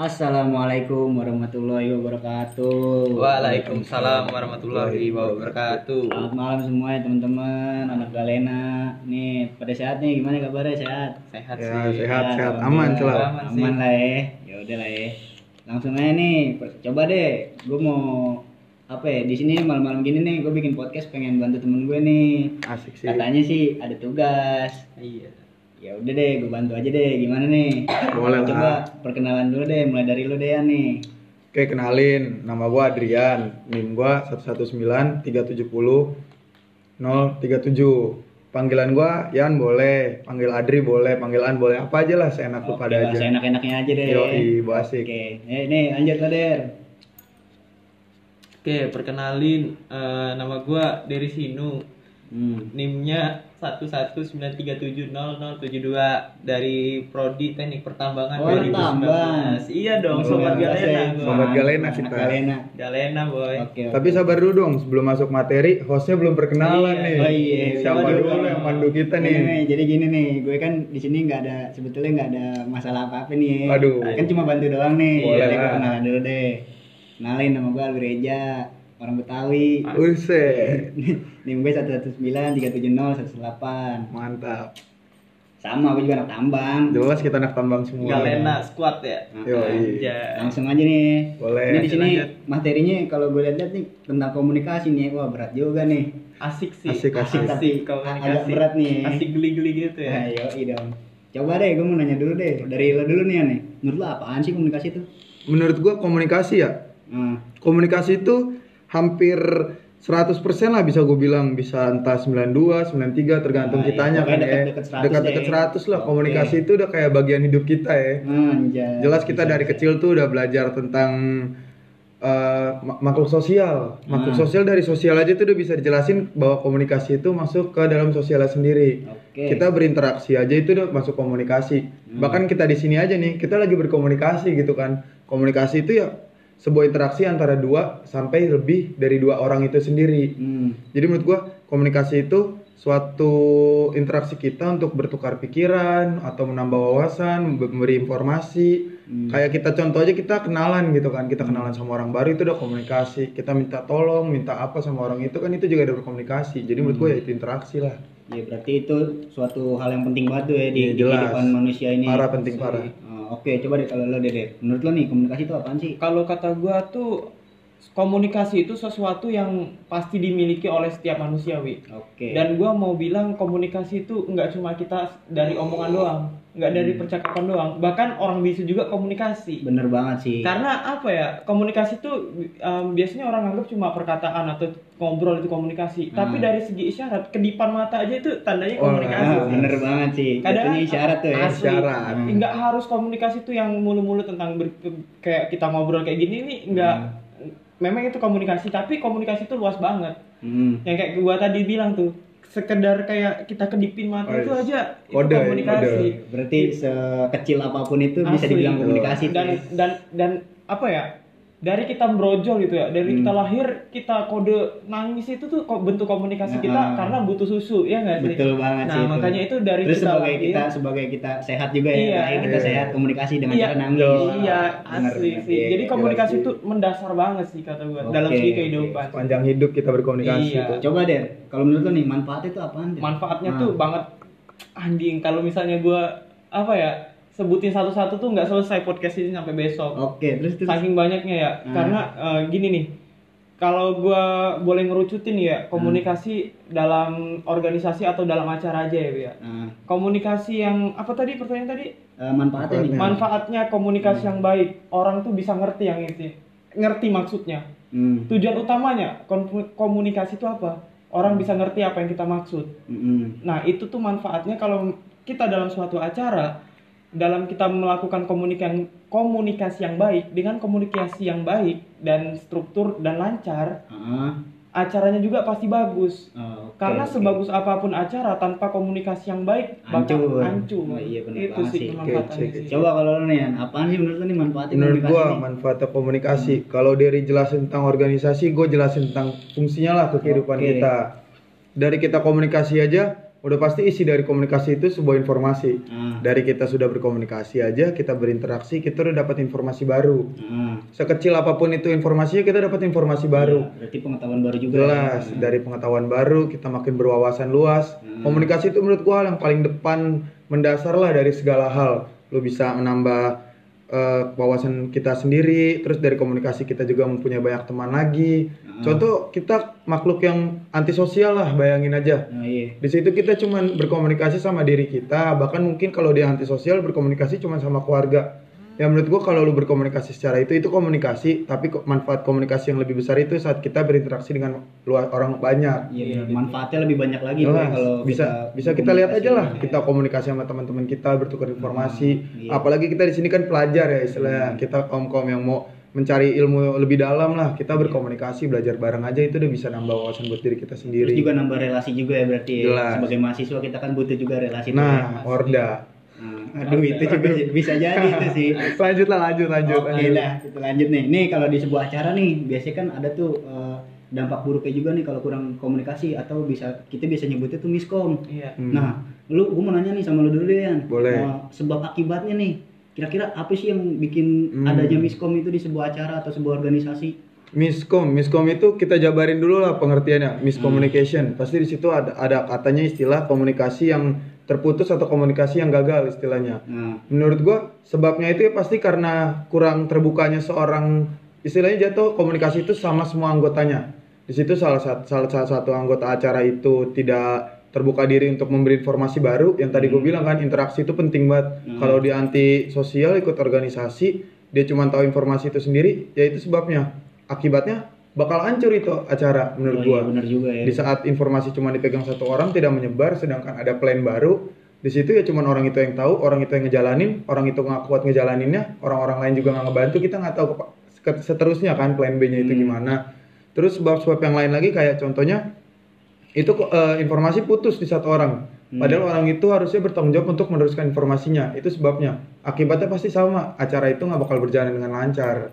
Assalamualaikum warahmatullahi wabarakatuh. Waalaikumsalam warahmatullahi wabarakatuh. Selamat malam semua ya teman-teman, anak Galena. Nih, pada sehat nih, gimana kabarnya sehat? Sehat Ya, sih. sehat, sehat. Aman, selalu. Aman sih. Aman lah ya. Ya udah lah ya. Langsung aja nih, coba deh. Gue mau apa ya di sini malam-malam gini nih gue bikin podcast pengen bantu temen gue nih Asik sih. katanya sih ada tugas Iya. Ya udah deh gue bantu aja deh gimana nih Boleh lah. coba perkenalan dulu deh mulai dari lu deh ya nih Oke, kenalin. Nama gua Adrian. NIM gua 119 370 037. Panggilan gua Yan boleh, panggil Adri boleh, panggil An boleh. Apa aja lah seenak lu pada lah, aja. seenak-enaknya aja deh Yoi, Bu asik. oke eh, nih lanjut lah der Oke, perkenalin eh, nama gua Dery Sinu. hmm. NIM-nya 119370072 dari Prodi Teknik Pertambangan Oh, tambang. Iya dong, Luar sobat Galena gua. Sobat Galena kita. Galena Galena, boy. oke Tapi sabar dulu dong, sebelum masuk materi, hostnya belum perkenalan Iya. nih. Oh iya, Siapa Waduh. dulu yang mandu kita Ini nih? jadi gini nih, gue kan di sini nggak ada sebetulnya nggak ada masalah apa apa nih. ya. Waduh. Kan cuma bantu doang nih. Boleh Jadi gue kenalan dulu deh. Kenalin nama gue Alwi Reja, orang Betawi. Uset. NIM gue 119 370 118. Mantap. Sama, gue juga anak tambang. Jelas kita anak tambang semua. Galena squad ya. Yoi. Aja. Langsung aja nih. Boleh. Ini di sini materinya kalau gue lihat nih tentang komunikasi nih, wah berat juga nih. Asik sih. Asik, asik. Tapi komunikasi. agak berat nih. Asik geli-geli gitu ya. Ayo, dong. Coba deh, gue mau nanya dulu deh. Dari lo dulu nih, Ane. Menurut lo apaan sih komunikasi itu? Menurut gua komunikasi ya, Nah, komunikasi itu hampir 100% lah bisa gue bilang bisa entah 92, 93 tergantung Nah, iya, kitanya kan pokoknya ya. 100 Dekat-dekat deh. 100 lah komunikasi itu udah kayak bagian hidup kita ya. anjay. Jelas kita Bisa, dari bisa. kecil tuh udah belajar tentang ma- makhluk sosial. Makhluk Nah. sosial dari sosial aja tuh udah bisa dijelasin bahwa komunikasi itu masuk ke dalam sosialnya sendiri. Oke. Kita berinteraksi aja itu udah masuk komunikasi. Hmm. Bahkan kita di sini aja nih, kita lagi berkomunikasi gitu kan. Komunikasi itu ya sebuah interaksi antara dua sampai lebih dari dua orang itu sendiri. Hmm. Jadi menurut gua komunikasi itu suatu interaksi kita untuk bertukar pikiran atau menambah wawasan, memberi informasi. Hmm. Kayak kita contoh aja kita kenalan gitu kan, kita kenalan sama orang baru itu udah komunikasi. Kita minta tolong, minta apa sama orang itu kan itu juga ada berkomunikasi. Jadi menurut gua ya itu interaksi lah. Ya berarti itu suatu hal yang penting banget tuh ya di, di jelas. kehidupan manusia ini. Parah penting parah. Ah, Oke, coba deh kalau lo deh. Menurut lo nih komunikasi itu apaan sih? Kalau kata gua tuh komunikasi itu sesuatu yang pasti dimiliki oleh setiap manusiawi. Oke. Dan gua mau bilang komunikasi itu nggak cuma kita dari omongan doang, nggak dari Hmm. percakapan doang, bahkan orang bisu juga komunikasi. bener banget sih. Karena apa ya? Komunikasi itu um, biasanya orang anggap cuma perkataan atau ngobrol itu komunikasi. Tapi Hmm. dari segi isyarat, kedipan mata aja itu tandanya Oh, komunikasi. Ah, bener banget sih. Kadang isyarat tuh ya. asli. Isyarat. Hmm. Nggak harus komunikasi tuh yang mulu-mulu tentang ber- kayak kita ngobrol kayak gini nih nggak memang itu komunikasi tapi komunikasi itu luas banget Hmm. yang kayak gua tadi bilang tuh sekedar kayak kita kedipin mata Oh, itu iya. aja itu Kode, komunikasi kode. Berarti sekecil apa pun itu bisa Asli. dibilang komunikasi dan dan dan apa ya dari kita brojol gitu ya dari Hmm. kita lahir kita kode nangis itu tuh bentuk komunikasi Nah. kita karena butuh susu ya nggak sih Betul banget nah sih itu. makanya itu dari Terus kita sebagai lahir, kita sebagai kita sehat juga ya, Iya. lahir kita Iya. sehat komunikasi dengan iya, cara nangis. iya Bener, asli sih Iya, jadi iya. komunikasi itu mendasar banget sih kata gua Oke, dalam segi kehidupan Panjang hidup kita berkomunikasi Iya. itu. Coba deh, kalau menurut lo nih manfaat itu apaan? Der? manfaatnya Nah. tuh banget anjing kalau misalnya gua apa ya sebutin satu-satu tuh nggak selesai podcast ini sampai besok. Oke, terus terus. saking banyaknya ya. Hmm. karena eh, gini nih kalau gua boleh ngerucutin ya komunikasi dalam organisasi atau dalam acara aja ya Bu, ya. Nah, komunikasi yang apa tadi pertanyaan tadi? Eh, manfaatnya nih. Manfaatnya. komunikasi yang baik. Orang tuh bisa ngerti yang itu. Ngerti maksudnya. Hmm. tujuan utamanya komunikasi itu apa? Orang bisa ngerti apa yang kita maksud. Mm-mm. Nah, itu tuh manfaatnya kalau kita dalam suatu acara, dalam kita melakukan komunikasi komunikasi yang baik dengan komunikasi yang baik dan struktur dan lancar, Ah, acaranya juga pasti bagus. oh, oke, Karena oke. sebagus apa pun acara tanpa komunikasi yang baik bakal Hancur. hancur. Oh, iya, bener itu sih sih. Coba kalau lo nih, apaan sih menurut lo nih manfaatnya Menurut komunikasi gua nih? manfaatnya komunikasi. Kalau dari jelasin tentang organisasi, gue jelasin tentang fungsinya lah ke kehidupan Oke. kita. Dari kita komunikasi aja, udah pasti isi dari komunikasi itu sebuah informasi. Ah, Dari kita sudah berkomunikasi aja, kita berinteraksi, kita udah dapat informasi baru. ah. Sekecil apa pun itu informasinya, kita dapat informasi baru. Ya, berarti pengetahuan baru juga. Jelas ya. dari pengetahuan baru kita makin berwawasan luas. Hmm. Komunikasi itu menurut gua hal yang paling depan mendasar lah dari segala hal. Lu bisa menambah eh, wawasan kita sendiri, terus dari komunikasi kita juga mempunyai banyak teman lagi. Hmm. Contoh kita makhluk yang antisosial lah, bayangin aja. Nah, iya. Di situ kita cuman berkomunikasi sama diri kita, bahkan mungkin kalau dia antisosial berkomunikasi cuma sama keluarga. Ya menurut gua kalau lu berkomunikasi secara itu itu komunikasi, tapi manfaat komunikasi yang lebih besar itu saat kita berinteraksi dengan luar orang banyak. Iya, benar. manfaatnya lebih banyak lagi Jelas. kalau bisa kita bisa kita lihat aja lah kita komunikasi sama teman-teman kita bertukar informasi iya. apalagi kita di sini kan pelajar ya istilahnya kita kaum kaum yang mau mencari ilmu lebih dalam lah kita berkomunikasi belajar bareng aja itu udah bisa nambah wawasan buat diri kita Terus sendiri juga nambah relasi juga ya berarti. ya. Jelas. Sebagai mahasiswa kita kan butuh juga relasi. nah ya. orda Nah, aduh itu juga bisa jadi itu sih. lanjut lah lanjut lanjut Oke lanjut. dah, kita lanjut nih. Nih kalau di sebuah acara nih, biasanya kan ada tuh eh, dampak buruknya juga nih kalau kurang komunikasi atau bisa kita bisa nyebutnya tuh miskom. Iya. Hmm. Nah, lu gua mau nanya nih sama lu dulu deh, Yan. Boleh. Eh, sebab akibatnya nih, kira-kira apa sih yang bikin Hmm. adanya miskom itu di sebuah acara atau sebuah organisasi? miskom miskom itu kita jabarin dulu lah pengertiannya miscommunication pasti di situ ada ada katanya istilah komunikasi yang terputus atau komunikasi yang gagal istilahnya. Nah, menurut gua sebabnya itu ya pasti karena kurang terbukanya seorang istilahnya jatuh komunikasi itu sama semua anggotanya. Di situ salah satu salah, salah satu anggota acara itu tidak terbuka diri untuk memberi informasi baru. Yang tadi gue bilang kan interaksi itu penting banget. Hmm. kalau dia anti sosial ikut organisasi dia cuma tahu informasi itu sendiri ya itu sebabnya. Akibatnya bakal hancur itu acara menurut oh gua iya, bener juga ya. di saat informasi cuma dipegang satu orang tidak menyebar sedangkan ada plan baru di situ ya cuma orang itu yang tahu orang itu yang ngejalanin orang itu nggak kuat ngejalaninnya orang-orang lain juga nggak ngebantu kita nggak tahu seterusnya kan plan B-nya itu Hmm. gimana terus sebab-sebab yang lain lagi kayak contohnya itu eh, informasi putus di satu orang Hmm. padahal orang itu harusnya bertanggung jawab untuk meneruskan informasinya itu sebabnya akibatnya pasti sama acara itu nggak bakal berjalan dengan lancar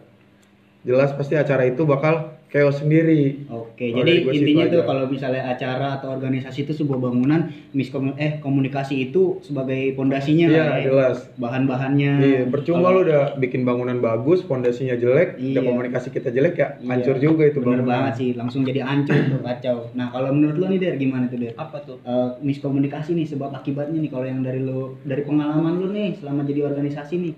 jelas pasti acara itu bakal chaos sendiri Oke, Kalau jadi intinya itu tuh kalau misalnya acara atau organisasi itu sebuah bangunan, miskom eh komunikasi itu sebagai pondasinya Iya, lah ya. jelas. Bahan-bahannya. Iya, percuma Kalau- lu udah bikin bangunan bagus, pondasinya jelek, udah Iya. komunikasi kita jelek ya, Iya, hancur juga itu Bener bangunan. banget sih, langsung jadi hancur tuh kacau. Nah, kalau menurut lo nih Der gimana tuh Der? Apa tuh? Eh, miskomunikasi nih sebab akibatnya nih kalau yang dari lo dari pengalaman lu nih selama jadi organisasi nih.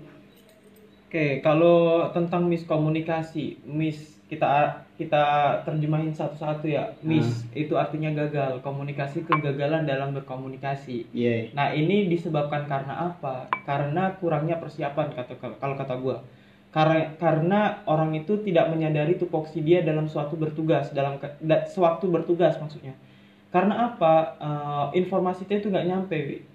Oke, kalau tentang miskomunikasi, mis kita kita terjemahin satu-satu ya. Mis itu artinya gagal, komunikasi kegagalan dalam berkomunikasi. Iya. Nah, ini disebabkan karena apa? Karena kurangnya persiapan kata kalau kata gua. Karena karena orang itu tidak menyadari tupoksi dia dalam suatu bertugas, dalam da- sewaktu bertugas maksudnya. Karena apa? Eh, informasi itu nggak nyampe.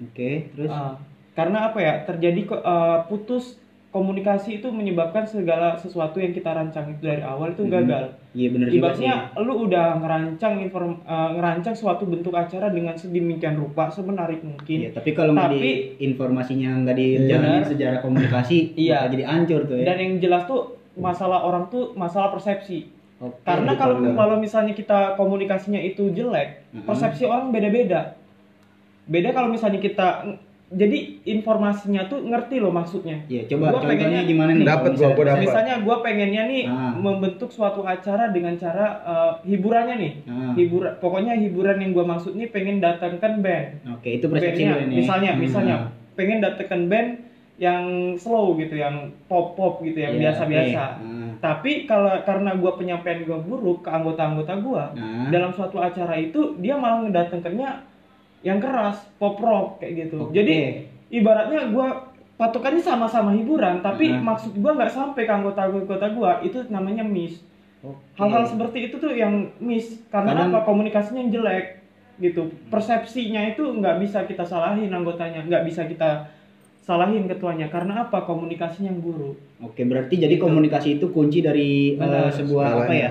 Oke, terus Ah, karena apa ya terjadi eh, putus komunikasi itu menyebabkan segala sesuatu yang kita rancang itu dari awal itu Mhm. gagal. iya bener juga sih. Lu udah ngerancang inform eh, ngerancang suatu bentuk acara dengan sedemikian rupa semenarik Iya, mungkin. tapi kalau nggak di informasinya nggak dijalanin Benar. secara komunikasi, Iya. jadi hancur tuh ya. Dan yang jelas tuh masalah orang tuh masalah persepsi. Oke, Karena kalau kalau misalnya kita komunikasinya itu jelek, Mhm. persepsi orang beda-beda. Beda kalau misalnya kita jadi informasinya tuh ngerti loh maksudnya. Iya, coba Gua contohnya pengennya- gimana nih? Kalau gua, misalnya- gua dapet. Misalnya gue pengennya nih Ah. membentuk suatu acara dengan cara eh, hiburannya nih, Ah. hiburan, pokoknya hiburan yang gue maksud nih pengen datangkan band, Oke, itu persepsi ini. misalnya, Hmm. misalnya pengen datangkan band yang slow gitu, yang pop pop gitu, yang Iya, biasa-biasa. oke. Ah. Tapi kalau karena gue penyampaian gue buruk ke anggota-anggota gue, Nah. dalam suatu acara itu dia malah ngedatengkannya yang keras, pop rock kayak gitu. Oke. Jadi ibaratnya gue patokannya sama-sama hiburan, tapi Nah. maksud gue nggak sampai ke anggota-anggota gue, itu namanya miss. Hal-hal seperti itu tuh yang miss karena Kadang- apa komunikasinya yang jelek gitu. Persepsinya itu nggak bisa kita salahin anggotanya, nggak bisa kita salahin ketuanya karena apa komunikasinya yang buruk. Oke, berarti jadi Gitu. komunikasi itu kunci dari eh, Benar. sebuah apa Segalanya. ya?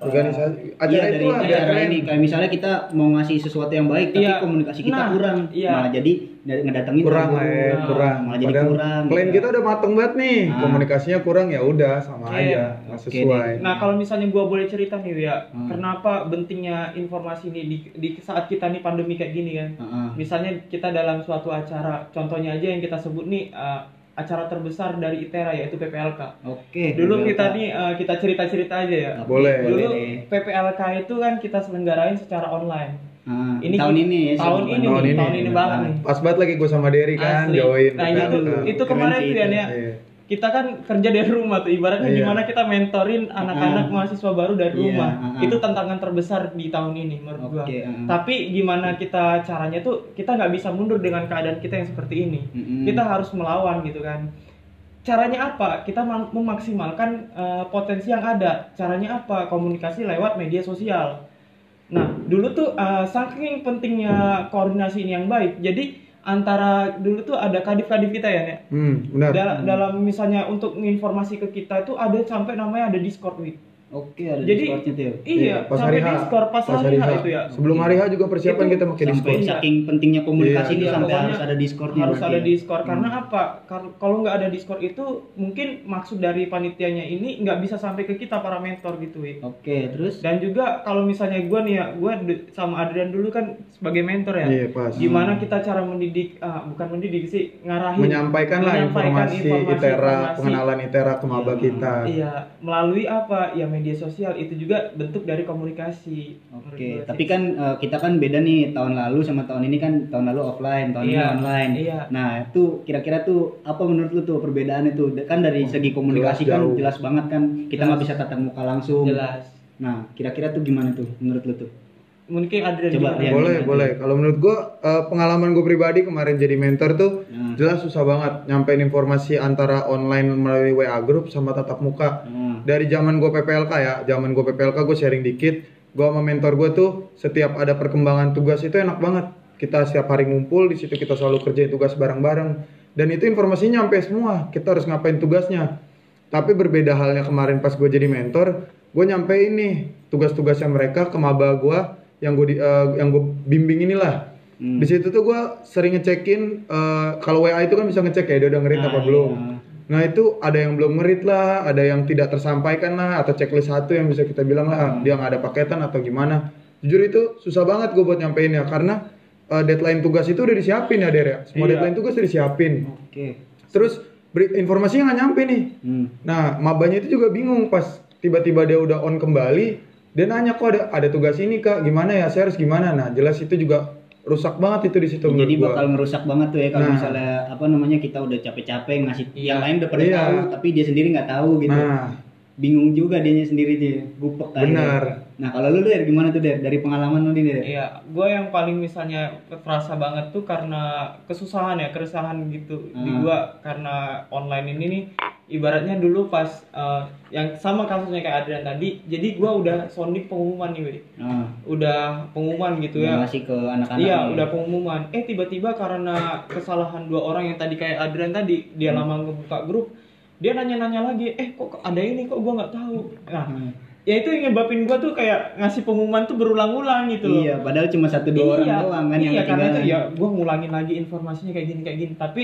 Organisasi acara Iya, itu dari lah biar acara ini kayak misalnya kita mau ngasih sesuatu yang baik tapi Iya. komunikasi kita Nah, kurang iya. malah jadi dari- ngedatengin kurang lah ya, baru. Nah, kurang. malah jadi Padahal kurang Plan gitu. kita udah mateng banget nih, Ah. komunikasinya kurang ya udah sama Iya, aja, nggak oke sesuai. Nah kalau misalnya gua boleh cerita nih ya, Hmm. kenapa pentingnya informasi ini di, di saat kita nih pandemi kayak gini kan? Heeh. Misalnya kita dalam suatu acara, contohnya aja yang kita sebut nih uh, acara terbesar dari ITERA yaitu PPLK. Oke. Dulu Beberapa. kita nih uh, kita cerita-cerita aja ya. Boleh. Dulu. PPLK itu kan kita selenggarain secara online. Ah, Ini tahun ini ya. tahun ini Tahun ini. tahun ini banget nih. Pas banget lagi gue sama Derry kan, Asli. join. Nah PPLK. itu itu kemarin tuh ya. Iya. Kita kan kerja dari rumah tuh ibaratnya Iya. gimana kita mentorin anak-anak Ah. mahasiswa baru dari Iya, rumah. ah, ah. Itu tantangan terbesar di tahun ini menurut gua. Oke, ah. Tapi gimana kita caranya tuh kita nggak bisa mundur dengan keadaan kita yang seperti ini. Mm-mm. Kita harus melawan gitu kan. Caranya apa? Kita memaksimalkan eh, potensi yang ada. Caranya apa? Komunikasi lewat media sosial. Nah, dulu tuh eh, saking pentingnya koordinasi ini yang baik. Jadi antara dulu tuh ada kadif-kadif kita ya, Nek. Hmm, benar. Dal- dalam misalnya untuk informasi ke kita itu ada sampai namanya ada Discord, Wi. Oke, ada Jadi- Discord-nya tuh. Iya, pas sampai hari H. Discord pas, hari H itu ya. Sebelum hari H juga persiapan Itu kita pakai Discord. Iya. saking pentingnya komunikasi Iya, ini iya. sampai Pokoknya harus ada Discord-nya harus berarti ada ya? Discord karena apa? Kar- kalau nggak ada Discord itu mungkin maksud dari panitianya ini nggak bisa sampai ke kita para mentor gitu, Wi. Oke, terus Dan juga kalau misalnya gue nih ya, gue sama Adrian dulu kan sebagai mentor ya. Iya, pas. Gimana kita cara mendidik, ah, bukan mendidik sih, ngarahin. Menyampaikan lah informasi, informasi, ITERA, informasi. pengenalan ITERA ke maba Iya. kita. Iya, melalui apa? Ya media sosial itu juga bentuk dari komunikasi. Oke, gua tapi kan eh, kita kan beda nih tahun lalu sama tahun ini kan tahun lalu offline, tahun ini Iya, online. iya. Nah, itu kira-kira tuh apa menurut lu tuh perbedaannya tuh? Kan dari segi komunikasi jelas kan jauh. jelas banget kan kita nggak bisa tatap muka langsum. jelas. Nah, kira-kira tuh gimana tuh menurut lu tuh? Mungkin Adrian Coba, boleh, gimana boleh. Kalau menurut gua eh, pengalaman gue pribadi kemarin jadi mentor tuh Nah. jelas susah banget nyampein informasi antara online melalui WA group sama tatap muka. Nah, Dari zaman gue PPLK ya, zaman gue PPLK gue sharing dikit. Gue sama mentor gue tuh setiap ada perkembangan tugas itu enak banget. Kita setiap hari ngumpul di situ kita selalu kerjain tugas bareng-bareng. Dan itu informasinya nyampe semua. Kita harus ngapain tugasnya. Tapi berbeda halnya kemarin pas gue jadi mentor, gue nyampein nih tugas-tugasnya mereka ke maba gue yang gue yang gue bimbing inilah. Hmm. Di situ tuh gue sering ngecekin eh, kalau WA itu kan bisa ngecek ya dia udah ngerit Nah, apa belum. iya. Nah itu ada yang belum ngerit lah, ada yang tidak tersampaikan lah, atau checklist satu yang bisa kita bilang lah Hmm. dia nggak ada paketan atau gimana. Jujur itu susah banget gue buat nyampein ya karena eh, deadline tugas itu udah disiapin ya Der ya. Semua Iya. deadline tugas udah disiapin. Oke. Terus beri, informasinya nggak nyampe nih. Hmm. Nah mabanya itu juga bingung pas tiba-tiba dia udah on kembali, dia nanya kok ada ada tugas ini kak, gimana ya? Saya harus gimana? Nah jelas itu juga rusak banget itu di situ Jadi gua. bakal ngerusak banget tuh ya kalau Nah. misalnya apa namanya kita udah capek-capek ngasih Iya. yang lain udah pada Iya. tahu tapi dia sendiri nggak tahu gitu. Nah Bingung juga dianya sendiri dia, gupek kali. Benar. Nah, kalau lu Der gimana tuh Der? Dari pengalaman lu nih Der? Iya, gue yang paling misalnya terasa banget tuh karena kesusahan ya, keresahan gitu di Hmm. gue karena online ini nih ibaratnya dulu pas eh, yang sama kasusnya kayak Adrian tadi, jadi gue udah sounding pengumuman nih, Wi. Nah, udah pengumuman gitu ya. ngasih ke anak-anak. Iya, udah pengumuman. Eh tiba-tiba karena kesalahan dua orang yang tadi kayak Adrian tadi, dia Hmm. lama ngebuka grup, dia nanya-nanya lagi, eh kok ada ini kok gua nggak tahu. Nah, Hmm. Ya itu yang nyebabin gua tuh kayak ngasih pengumuman tuh berulang-ulang gitu loh. Iya, padahal cuma satu dua orang doang kan yang iya karena itu ya gua ngulangin lagi informasinya kayak gini kayak gini, tapi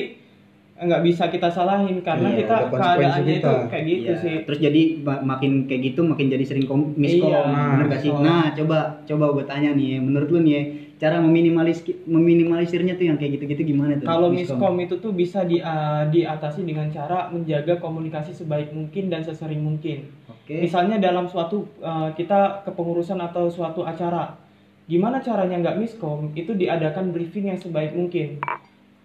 nggak bisa kita salahin Iya, karena kita ada konsekuensi keadaannya itu kita. kayak gitu Iya, sih. Terus jadi ma- makin kayak gitu makin jadi sering kom miskom, Iya, bener gak sih? Nah, coba coba gue tanya nih, menurut lu nih ya, cara meminimalis meminimalisirnya tuh yang kayak gitu-gitu gimana tuh? Kalau miskom itu tuh bisa di, uh, diatasi dengan cara menjaga komunikasi sebaik mungkin dan sesering mungkin. Oke. Misalnya dalam suatu uh, kita kepengurusan atau suatu acara, gimana caranya nggak miskom? Itu diadakan briefing yang sebaik mungkin.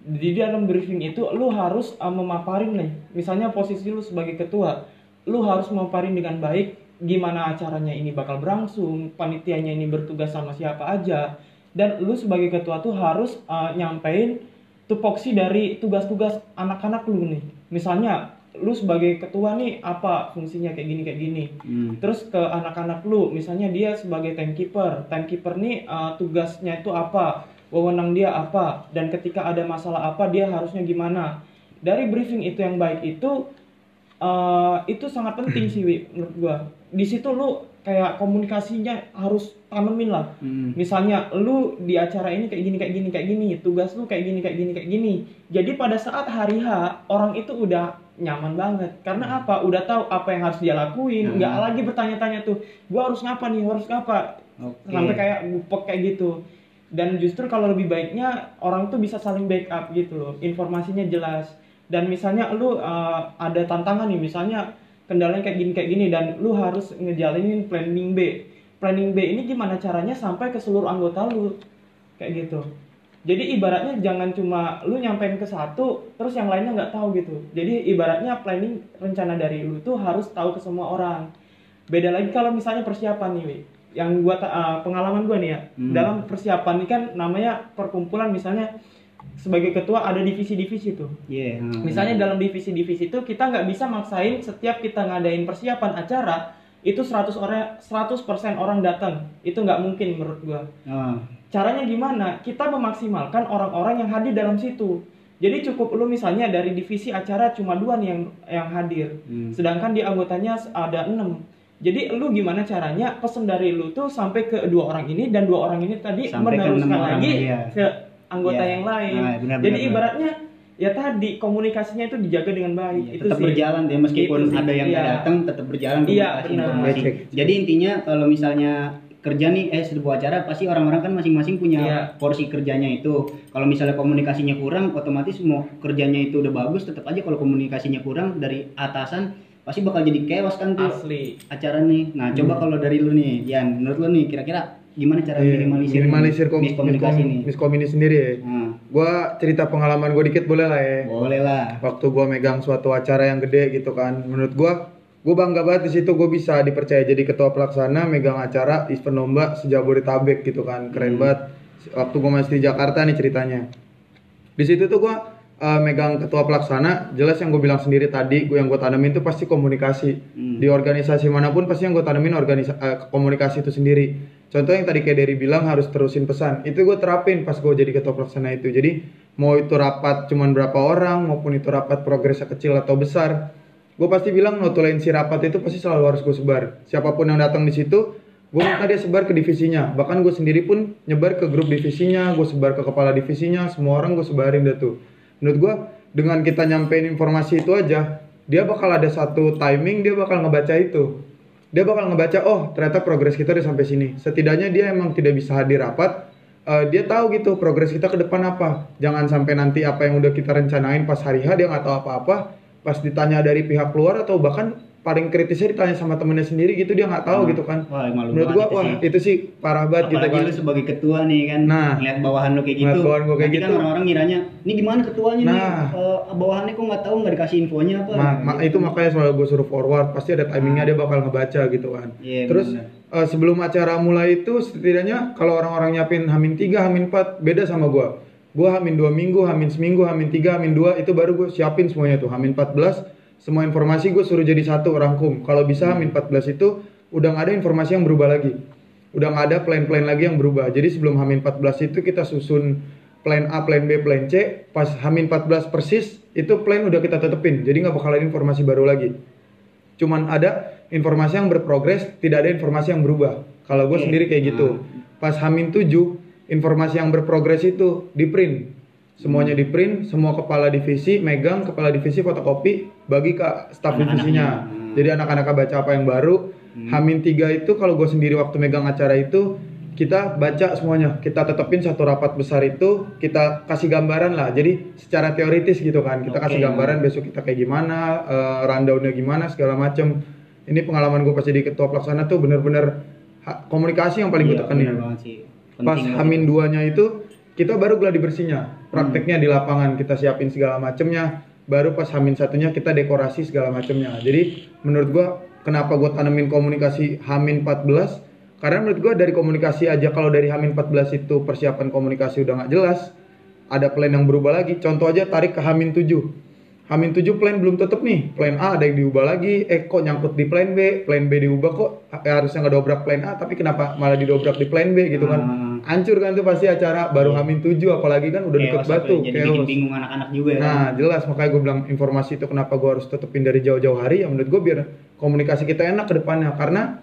Di dalam briefing itu lu harus uh, memaparin nih, misalnya posisi lu sebagai ketua, lu harus memaparin dengan baik gimana acaranya ini bakal berlangsung, panitianya ini bertugas sama siapa aja, dan lu sebagai ketua tuh harus uh, nyampein tupoksi dari tugas-tugas anak-anak lu nih. Misalnya lu sebagai ketua nih apa fungsinya kayak gini kayak gini. Hmm. Terus ke anak-anak lu, misalnya dia sebagai timekeeper. Timekeeper nih uh, tugasnya itu apa? Wewenang dia apa? Dan ketika ada masalah apa dia harusnya gimana? Dari briefing itu yang baik itu uh, itu sangat penting sih Wi, menurut gua. Di situ lu kayak komunikasinya harus tanemin lah Hmm. misalnya lu di acara ini kayak gini kayak gini kayak gini tugas lu kayak gini kayak gini kayak gini jadi pada saat hari H orang itu udah nyaman banget karena apa udah tahu apa yang harus dia lakuin Hmm. nggak lagi bertanya-tanya tuh gua harus ngapa nih harus ngapa Oke. sampai kayak gupek kayak gitu dan justru kalau lebih baiknya orang tuh bisa saling backup gitu loh. Informasinya jelas. Dan misalnya lu uh, ada tantangan nih misalnya kendalanya kayak gini kayak gini dan lu harus ngejalanin planning B. Planning B ini gimana caranya sampai ke seluruh anggota lu? Kayak gitu. Jadi ibaratnya jangan cuma lu nyampein ke satu terus yang lainnya nggak tahu gitu. Jadi ibaratnya planning rencana dari lu tuh harus tahu ke semua orang. Beda lagi kalau misalnya persiapan nih. Yang gua uh, pengalaman gua nih ya Hmm. dalam persiapan ini kan namanya perkumpulan misalnya sebagai ketua ada divisi-divisi tuh Iya. hmm. misalnya dalam divisi-divisi itu kita nggak bisa maksain setiap kita ngadain persiapan acara itu 100 orang 100% orang datang itu nggak mungkin menurut gua Oh. caranya gimana kita memaksimalkan orang-orang yang hadir dalam situ jadi cukup lu misalnya dari divisi acara cuma dua nih yang yang hadir Hmm. sedangkan di anggotanya ada enam jadi lu gimana caranya pesen dari lu tuh sampai ke dua orang ini dan dua orang ini tadi Sampai meneruskan lagi iya. ke anggota Iya. yang lain Nah, benar, jadi benar, ibaratnya ya tadi komunikasinya itu dijaga dengan baik Iya, itu tetap sih berjalan ya meskipun Itu sih, ada yang iya. datang tetap berjalan Iya, komunikasi informasi. Cek. Jadi intinya kalau misalnya kerja nih eh sebuah acara pasti orang-orang kan masing-masing punya Iya. porsi kerjanya itu. Kalau misalnya komunikasinya kurang otomatis mau kerjanya itu udah bagus tetap aja kalau komunikasinya kurang dari atasan pasti bakal jadi chaos kan tuh asli acara nih. Nah, coba kalau dari lu nih, Yan, menurut lu nih kira-kira gimana cara Iya, minimalisir minimalisir kom- miskomunikasi miskom- nih? miskomunikasi sendiri ya. Nah, Gua cerita pengalaman gue dikit boleh lah ya. boleh lah. Waktu gua megang suatu acara yang gede gitu kan, menurut gua gue bangga banget di situ gue bisa dipercaya jadi ketua pelaksana megang acara event lomba sejabodetabek gitu kan keren Hmm. banget waktu gue masih di Jakarta nih ceritanya di situ tuh gue uh, megang ketua pelaksana jelas yang gue bilang sendiri tadi gue yang gue tanemin itu pasti komunikasi. Hmm. di organisasi mana pun pasti yang gue tanemin organisa eh, komunikasi itu sendiri. Contoh yang tadi kayak Derry bilang harus terusin pesan. Itu gue terapin pas gue jadi ketua pelaksana itu. Jadi mau itu rapat cuman berapa orang maupun itu rapat progresnya kecil atau besar gue pasti bilang notulensi rapat itu pasti selalu harus gue sebar. Siapa pun yang datang di situ gue minta dia sebar ke divisinya. Bahkan gue sendiri pun nyebar ke grup divisinya gue sebar ke kepala divisinya semua orang gue sebarin dah tuh menurut gue dengan kita nyampein informasi itu aja dia bakal ada satu timing dia bakal ngebaca itu. Dia bakal ngebaca oh ternyata progres kita udah sampai sini. Setidaknya dia emang tidak bisa hadir rapat eh, dia tahu gitu progres kita ke depan apa. Jangan sampai nanti apa yang udah kita rencanain pas hari H dia nggak tahu apa-apa pas ditanya dari pihak luar atau bahkan paling kritisnya ditanya sama temennya sendiri gitu dia nggak tahu Hmm. gitu kan Wah, malu menurut gua itu wah sih. itu sih parah banget gitu Apalagi kan lu sebagai ketua nih kan, Nah. ngeliat bawahan lu kayak gitu. Bawahan gua kayak Nanti kan gitu. orang-orang ngiranya, ini gimana ketuanya nih? Nah. Eh, bawahannya kok nggak tahu nggak dikasih infonya apa? Ma- ma- Gitu. itu makanya selalu gue suruh forward pasti ada timingnya dia bakal ngebaca gitu kan Iya, terus eh, sebelum acara mulai itu setidaknya kalau orang-orang nyiapin hamin 3, hamin 4 beda sama gua gua hamin dua minggu, hamin seminggu, hamin 3, hamin 2 itu baru gue siapin semuanya tuh hamin 14 semua informasi gue suruh jadi satu rangkum kalau bisa hamin 14 itu udah nggak ada informasi yang berubah lagi. Udah nggak ada plan-plan lagi yang berubah. Jadi sebelum hamin 14 itu kita susun plan A, plan B, plan C. Pas hamin 14 persis itu plan udah kita tetepin. Jadi nggak bakal ada informasi baru lagi. Cuman ada informasi yang berprogres tidak ada informasi yang berubah. Kalau gue sendiri kayak gitu. Pas hamin 7 informasi yang berprogres itu di print semuanya di print semua kepala divisi megang kepala divisi fotokopi bagi ke staf Anak-anaknya. divisinya Hmm. jadi anak-anak baca apa yang baru hamin 3 itu kalau gue sendiri waktu megang acara itu kita baca semuanya kita tetepin satu rapat besar itu kita kasih gambaran lah jadi secara teoritis gitu kan kita Oke. kasih gambaran besok kita kayak gimana eh, rundownnya gimana segala macem ini pengalaman gue pas jadi ketua pelaksana tuh bener-bener komunikasi yang paling gue Iya, tekenin banget sih. pas hamin duanya itu kita baru gladi bersihnya prakteknya di lapangan kita siapin segala macemnya. Baru pas hamin satunya kita dekorasi segala macemnya. Jadi menurut gua kenapa gua tanemin komunikasi hamin 14 karena menurut gua dari komunikasi aja kalau dari hamin 14 itu persiapan komunikasi udah nggak jelas ada plan yang berubah lagi. Contoh aja tarik ke hamin 7 Hamin 7 plan belum tetep nih. Plan A ada yang diubah lagi. Eh kok nyangkut di plan B? Plan B diubah kok eh, harusnya ngedobrak plan A tapi kenapa malah didobrak di plan B gitu kan. Hmm. Hancur kan tuh pasti acara baru Hamin 7 apalagi kan udah deket batu. Jadi bikin chaos. bingung anak-anak juga ya. Nah jelas makanya gue bilang informasi itu kenapa gue harus tetepin dari jauh-jauh hari ya menurut gue biar komunikasi kita enak ke depannya karena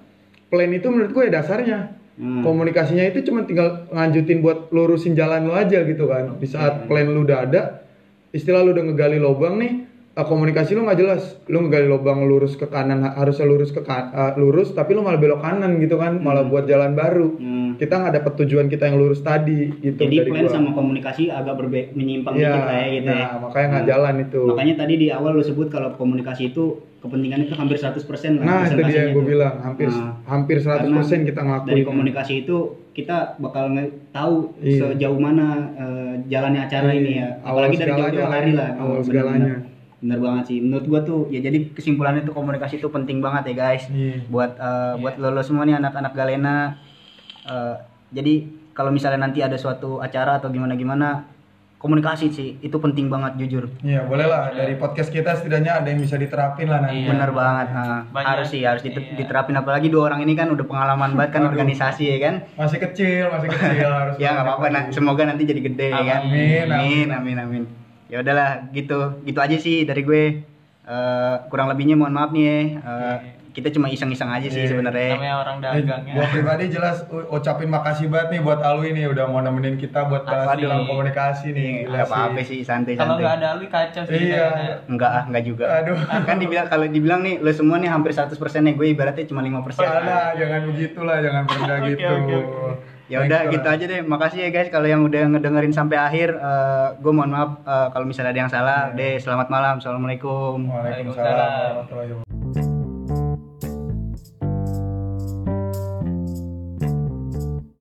plan itu menurut gue ya dasarnya Hmm. komunikasinya itu cuma tinggal nganjutin buat lurusin jalan lu aja gitu kan di saat plan lu udah ada istilah lu udah ngegali lubang nih eh, komunikasi lu nggak jelas lu ngegali lubang lurus ke kanan ha- harusnya lurus ke kan- eh, lurus tapi lu malah belok kanan gitu kan malah buat jalan baru Hmm. kita nggak dapet tujuan kita yang lurus tadi gitu Jadi dari plan gua. sama komunikasi agak berbe menyimpang Iya, dikit lah ya gitu ya. nah, makanya nggak Nah, jalan itu Makanya tadi di awal lu sebut kalau komunikasi itu kepentingan itu hampir 100% lah. nah itu dia yang gue itu. bilang hampir Nah, hampir 100% kita ngelakuin Dari komunikasi itu kita bakal tahu Iya. sejauh mana eh, jalannya acara Iya, ini ya. awal Apalagi dari segalanya jauh-jauh hari ya, lah. awal Bener-bener. segalanya. Bener banget sih. Menurut gua tuh ya jadi kesimpulannya tuh komunikasi itu penting banget ya guys. Iya. Buat eh, buat lo, lo semua nih anak-anak Galena. eh, jadi kalau misalnya nanti ada suatu acara atau gimana-gimana komunikasi sih itu penting banget jujur. Iya boleh lah dari podcast kita setidaknya ada yang bisa diterapin lah nanti. Iya. Bener banget. nah, Banyak. harus sih harus diter- Iya. diterapin apalagi dua orang ini kan udah pengalaman banget kan Aduh. organisasi ya kan. Masih kecil, masih kecil harus. ya nggak apa-apa nah, semoga nanti jadi gede ya kan. Amin, amin, amin, amin. Ya udahlah gitu, gitu aja sih dari gue. Eh, kurang lebihnya mohon maaf nih ya. Eh, kita cuma iseng-iseng aja sih Iya. sebenarnya. namanya orang Eh, dagang ya gua pribadi jelas ucapin makasih banget nih buat Alwi nih udah mau nemenin kita buat bahas Asli. dalam komunikasi nih. Nggak apa-apa sih, santai kalau nggak ada Alwi kacau sih Iya. Enggak ah, enggak juga. Aduh. Kan dibilang kalau dibilang nih lo semua nih hampir 100% nih gue ibaratnya cuma 5%. Salah, jangan begitulah, jangan Oke, gitu. oke, oke. Ya udah gitu aja deh. Makasih ya guys kalau yang udah ngedengerin sampai akhir. Eh, gue mohon maaf eh, kalau misalnya ada yang salah. Deh, selamat malam. Assalamualaikum. Waalaikumsalam.